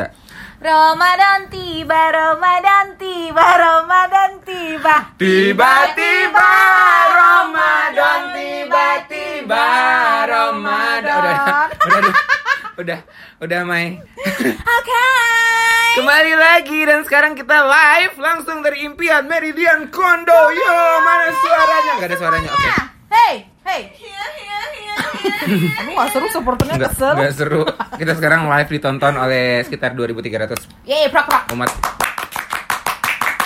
tiga. Ramadan tiba, Ramadan tiba, Ramadan tiba. Tiba-tiba Ramadan, tiba-tiba Ramadan. Udah, udah, udah, udah, udah, Mai. Oke. Kembali lagi dan sekarang kita live langsung dari impian Meridian Kondo. Yo, mana suaranya? Gak ada suaranya. Oke. Hey, hey. Aduh, gak seru supporternya Nggak, kesel. nggak seru. Kita sekarang live ditonton oleh sekitar 2.300 Yeay, prak prak. umat.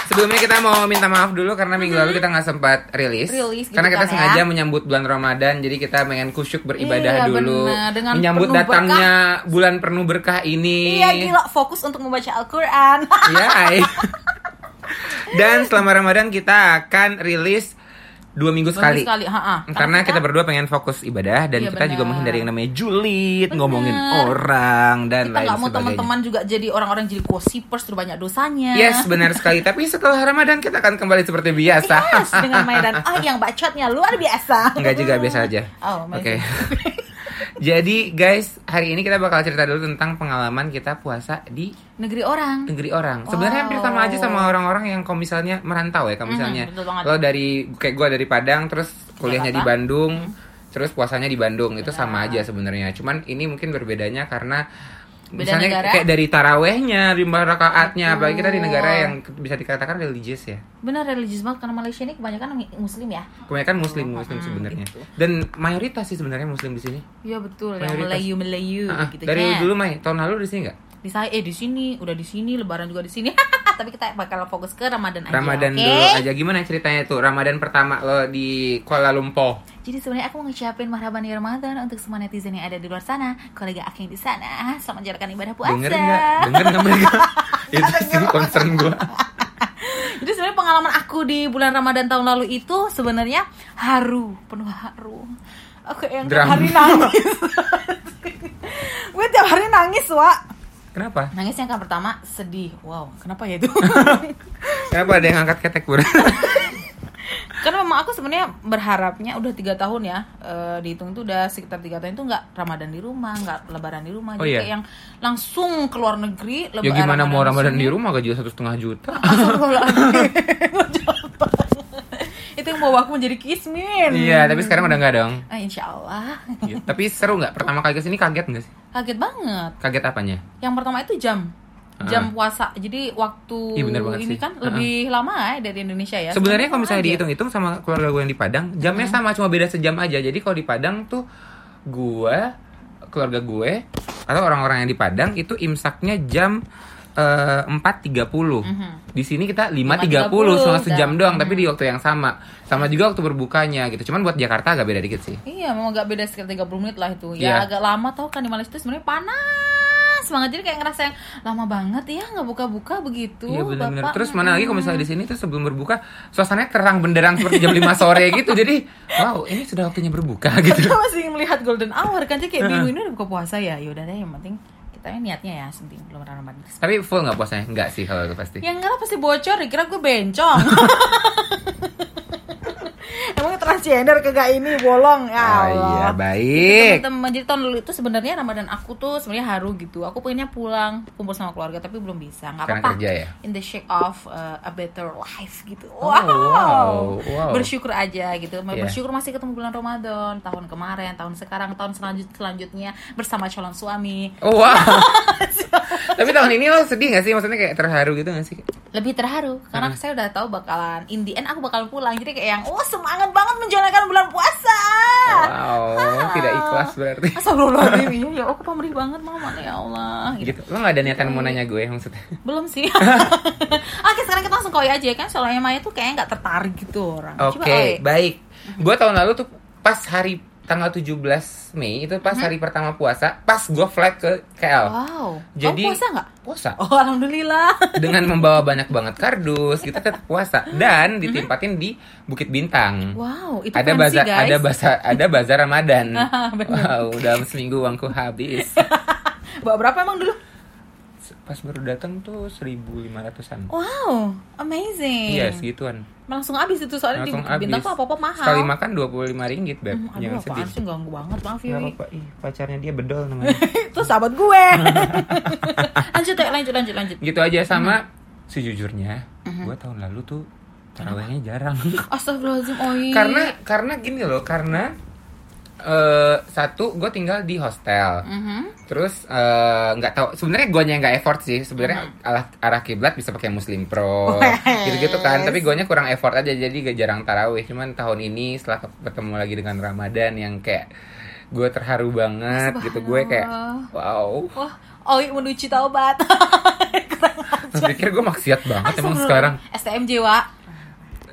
Sebelumnya kita mau minta maaf dulu karena minggu lalu kita nggak sempat rilis. Mm-hmm. Rilis gitu karena kita kan sengaja ya. menyambut bulan Ramadan, jadi kita pengen kusyuk beribadah Iya, dulu. menyambut datangnya bulan penuh berkah ini. Iya, gila fokus untuk membaca Al-Qur'an. Iya. Dan selama Ramadan kita akan rilis dua minggu sekali. sekali, ha-ha. Karena kita berdua pengen fokus ibadah dan Iya, kita juga benar. menghindari yang namanya julid, Benar. ngomongin orang dan kita lain nggak mau teman-teman juga jadi orang-orang jadi gossipers terus banyak dosanya. Yes, benar sekali. Tapi setelah Ramadan kita akan kembali seperti biasa. Yes, dengan Maya dan Oh yang bacotnya luar biasa. Enggak juga biasa aja. Oh, Oke. amazing. Jadi guys, hari ini kita bakal cerita dulu tentang pengalaman kita puasa di Negeri orang. negeri orang. Sebenarnya hampir sama aja sama orang-orang yang kalau misalnya merantau ya, kalau misalnya betul banget. lo dari kayak gua dari Padang terus kuliahnya di. Bandung, terus puasanya di Bandung itu sama aja sebenarnya. Cuman ini mungkin berbedanya karena Beda misalnya negara. kayak dari tarawehnya, jumlah rakaatnya, apalagi kita di negara yang bisa dikatakan religius ya. Benar religius banget karena Malaysia ini kebanyakan muslim ya. Kebanyakan muslim muslim Hmm, sebenarnya. gitu. Dan mayoritas sih sebenarnya muslim di sini. Iya betul, yang Mayoritas. Melayu Melayu Ah, ah. gitu dari kan. dulu Mai, tahun lalu di sini nggak? Di saya eh di sini, udah di sini, lebaran juga di sini. Tapi kita bakal fokus ke Ramadan aja. Ramadan oke? dulu aja gimana ceritanya tuh Ramadan pertama lo di Kuala Lumpur. Jadi sebenarnya aku mau ngucapin marhaban ya Ramadan untuk semua netizen yang ada di luar sana, kolega aku yang di sana, selamat menjalankan ibadah puasa. Denger nggak? Denger nggak mereka? Itu sih concern gue. Jadi sebenarnya pengalaman aku di bulan Ramadan tahun lalu itu sebenarnya haru, penuh haru. Aku yang tiap hari nangis. Gue tiap hari nangis, Wak. Kenapa? Nangisnya yang pertama sedih. Wow, kenapa ya itu? Kenapa ada yang angkat ketek bro? Karena memang aku sebenarnya berharapnya udah tiga tahun ya eh, dihitung itu udah sekitar tiga tahun itu nggak Ramadan di rumah, nggak Lebaran di rumah, Oh, jadi iya? kayak yang langsung ke luar negeri. ya gimana mau Ramadan di sini. rumah gaji satu setengah juta? itu yang bawa aku menjadi kismin. Iya, tapi sekarang udah nggak dong. Ah, insya Allah. Iya. Tapi seru nggak? Pertama kali ke sini kaget nggak sih? Kaget banget. Kaget apanya? Yang pertama itu jam jam puasa. Jadi waktu. Iya, bener banget ini sih. kan Ah. lebih lama ya dari Indonesia ya. Sebenarnya kalau misalnya dihitung-hitung sama keluarga gue yang di Padang, jamnya sama cuma beda sejam aja. Jadi kalau di Padang tuh gue, keluarga gue atau orang-orang yang di Padang itu imsaknya jam eh, 4.30. Di sini kita 5.30 cuma 5.30, sejam jam. doang, tapi di waktu yang sama. Sama juga waktu berbukanya gitu. Cuman buat Jakarta agak beda dikit sih. Iya, memang agak beda sekitar 30 menit lah itu. Ya agak lama tau kan di Malaysia itu sebenarnya panas banget. Jadi kayak ngerasa yang lama banget ya nggak buka-buka begitu. Iya benar-benar. Terus mana lagi kalau misalnya di sini tuh sebelum berbuka suasananya terang benderang seperti jam 5 sore gitu. Jadi wow ini sudah waktunya berbuka gitu. Kita masih melihat golden hour kan jadi kayak bingung ini udah buka puasa ya. Yaudah deh yang penting kita niatnya ya penting belum Ramadan. Tapi full nggak puasanya? Enggak sih kalau itu pasti. Yang enggak lah pasti bocor, dikira gue bencong. Transgender kagak ini bolong ya Oh Allah. iya baik. Teman-teman jadi tahun lalu itu sebenarnya Ramadan aku tuh sebenarnya haru gitu. Aku pengennya pulang kumpul sama keluarga tapi belum bisa. Karena apa-apa. ya? In the shake of uh, a better life gitu. Oh, wow, wow. Bersyukur aja gitu. Iya. Bersyukur masih ketemu bulan Ramadan, tahun kemarin, tahun sekarang, tahun selanjut selanjutnya bersama calon suami. Oh, wow. Tapi tahun ini lo sedih gak sih? Maksudnya kayak terharu gitu gak sih? Lebih terharu karena Hmm. saya udah tahu bakalan in the end aku bakal pulang. Jadi kayak yang oh semangat banget menjalankan bulan puasa. Wow, tidak ikhlas berarti. Astagfirullahaladzim ya aku pamrih banget mama ya Allah gitu. Gitu. Lo gak ada niatan mau nanya gue maksudnya? Belum sih Oke sekarang kita langsung koi aja ya kan Soalnya Maya tuh kayaknya gak tertarik gitu orang Oke, Oi. baik. Gue tahun lalu tuh pas hari tanggal 17 Mei itu pas Mhm. hari pertama puasa, pas gue flight ke KL. Wow Jadi Kamu puasa gak? Puasa. Oh Alhamdulillah Dengan membawa banyak banget kardus, kita tetap puasa dan ditempatin di Bukit Bintang. Wow itu ada bazar guys ada bazar ada bazar Ramadan. Wow, dalam seminggu uangku habis. Bawa berapa emang dulu? Pas baru datang tuh 1500-an. Wow, amazing. Iya, segituan. Langsung habis itu soalnya Langsung di bintang habis. tuh apa-apa mahal. Sekali makan 25 ringgit, Beb. Hmm, Jangan aduh sedih. apaan sih ganggu banget maaf ya apa-apa, ih pacarnya dia bedol namanya. Itu sahabat gue. lanjut ya, lanjut lanjut lanjut. gitu aja sama sejujurnya, Mhm. gue tahun lalu tuh tarawehnya jarang. Astagfirullahaladzim, Oi. karena karena gini loh, karena eh satu gue tinggal di hostel. Mhm. Terus eh, nggak tahu sebenarnya guanya nggak effort sih. Sebenarnya arah, arah kiblat bisa pakai Muslim Pro Wes. gitu-gitu kan. Tapi guanya kurang effort aja jadi gak jarang tarawih. Cuman tahun ini setelah ketemu lagi dengan Ramadan yang kayak gue terharu banget gitu. Gue kayak wow. Wah, Oi menuju taubat. Pikir gue maksiat banget emang sekarang. STMJ, Wak.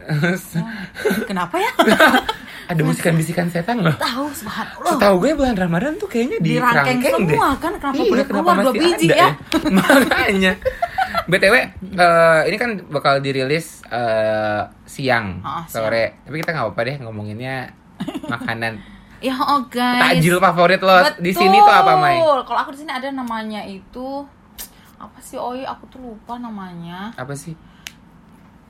Kenapa ya? Ada bisikan-bisikan setan loh. Tahu subhanallah. Setahu gue bulan Ramadan tuh kayaknya di, Di rangkeng kerangkeng deh. semua kan, kenapa iya, baru kenapa keluar dua biji ada ya? Makanya. BTW, eh, ini kan bakal dirilis eh, siang, siang. sore. Tapi kita nggak apa-apa deh ngomonginnya makanan. Ya oh guys. Takjil favorit lo di sini tuh apa, Mai? Betul. Kalau aku di sini ada namanya itu apa sih Oi? Aku tuh lupa namanya. Apa sih?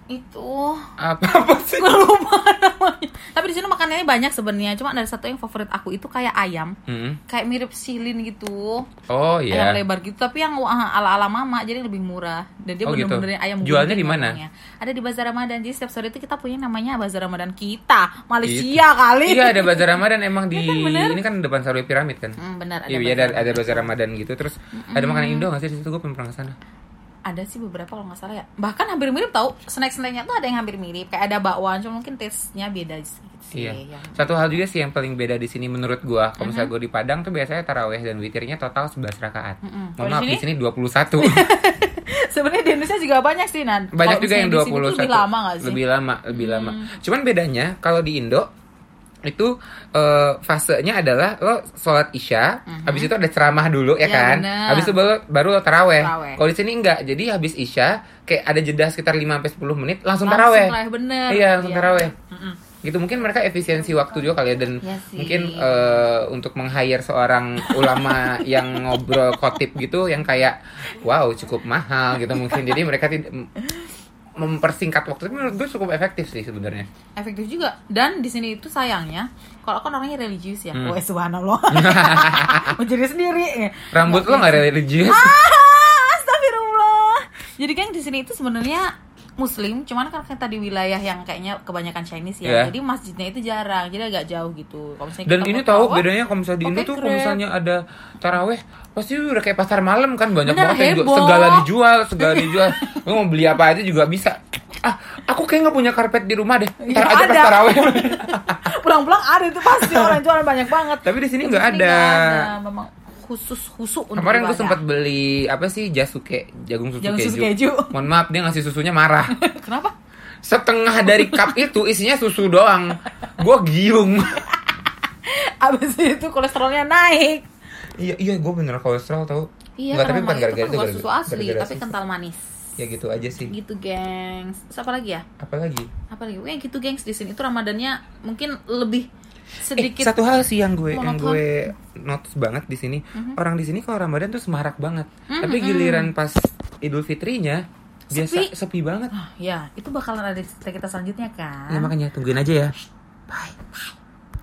Itu Apa apa sih? Lupa namanya. Tapi di sini makanannya banyak sebenarnya. Cuma ada satu yang favorit aku itu kayak ayam. Hmm. Kayak mirip silin gitu. Oh Ayam iya. lebar gitu. Tapi yang wah, ala-ala mama jadi lebih murah. Dan dia Oh, gitu. bener-bener ayam Jualnya di mana? Ada di Bazar Ramadan. Jadi setiap sore itu kita punya namanya Bazar Ramadan kita. Malaysia kali. Iya ada bazar Ramadan emang di Iya kan, bener. ini kan depan Sarwi Piramid kan. Hmm, benar ada Iya, bazar ada ada bazar Ramadan gitu. Terus ada makanan Indo nggak sih di situ? Gue belum pernah ke sana. Ada sih beberapa kalau nggak salah ya bahkan hampir mirip tahu snack snacknya tuh ada yang hampir mirip kayak ada bakwan cuma mungkin taste-nya beda sedikit sih Iya. yang- Satu hal juga sih yang paling beda di sini menurut gua, kalau Mm-hmm. misalnya gua di Padang tuh biasanya taraweh dan witirnya total 11 rakaat. Mm-mm. Mohon Kalau maaf di sini 21. sebenarnya di Indonesia juga banyak sih nan Banyak juga yang misalnya di sini 21. tuh lebih lama sih Hmm. Lebih lama, lebih lama. Cuman bedanya kalau di Indo itu eh, fasenya adalah lo sholat isya, habis itu ada ceramah dulu ya Iya, kan, bener. habis itu baru, baru lo taraweh. Taraweh. Kalau di sini enggak, jadi habis isya kayak ada jeda sekitar 5 sampai 10 menit langsung, Langsung taraweh. bener. Iya, langsung Iya. taraweh. Mm-mm. gitu mungkin mereka efisiensi waktu juga kali ya dan sih. mungkin eh, untuk meng-hire seorang ulama yang ngobrol khotib gitu yang kayak wow cukup mahal gitu mungkin jadi mereka tidak mempersingkat waktu tapi menurut gue cukup efektif sih sebenarnya. Efektif juga. Dan di sini itu sayangnya kalau aku kan orangnya religius ya. Hmm. oh subhanallah. Menjadi sendiri. Rambut lo nggak religius? Ah, astagfirullah. Jadi kan di sini itu sebenarnya Muslim, cuman kan kita di wilayah yang kayaknya kebanyakan Chinese ya. Iya. Jadi masjidnya itu jarang, jadi agak jauh gitu. Kalau misalnya dan ini tahu bedanya kalau misalnya di Indo tuh kalau misalnya ada taraweh pasti udah kayak pasar malam kan banyak Bener, banget yang heboh. segala dijual segala dijual lo mau beli apa aja juga bisa ah aku kayak nggak punya karpet di rumah deh Iya, ntar aja pas ada. taraweh Pulang-pulang ada itu pasti orang jualan banyak banget. tapi di sini nggak ada nggak Memang khusus khusus untuk Kemarin gue sempat beli apa sih jasuke jagung susu Jagung keju. susu keju. Mohon maaf dia ngasih susunya marah. Kenapa? Setengah dari cup itu isinya susu doang. Gue giung. Abis itu kolesterolnya naik. iya iya gue bener kolesterol tau. Iya, Nggak, tapi bukan itu gara-gara kan itu bukan gara-gara- susu asli, gara-gara tapi susu. kental manis. Ya gitu aja sih. Gitu, gengs. Terus apa lagi ya? Apalagi? Apa lagi? Kayak gitu, gengs. Di sini tuh Ramadannya mungkin lebih Eh, sedikit satu hal sih yang gue yang gue notice banget di sini Mhm. orang di sini kalau Ramadan tuh semarak banget. Mhm, Tapi mhm. giliran pas Idul Fitrinya Sepi. biasa sepi banget. Ah, ya, itu bakalan ada cerita kita selanjutnya kan? Ya makanya tungguin aja ya. Bye.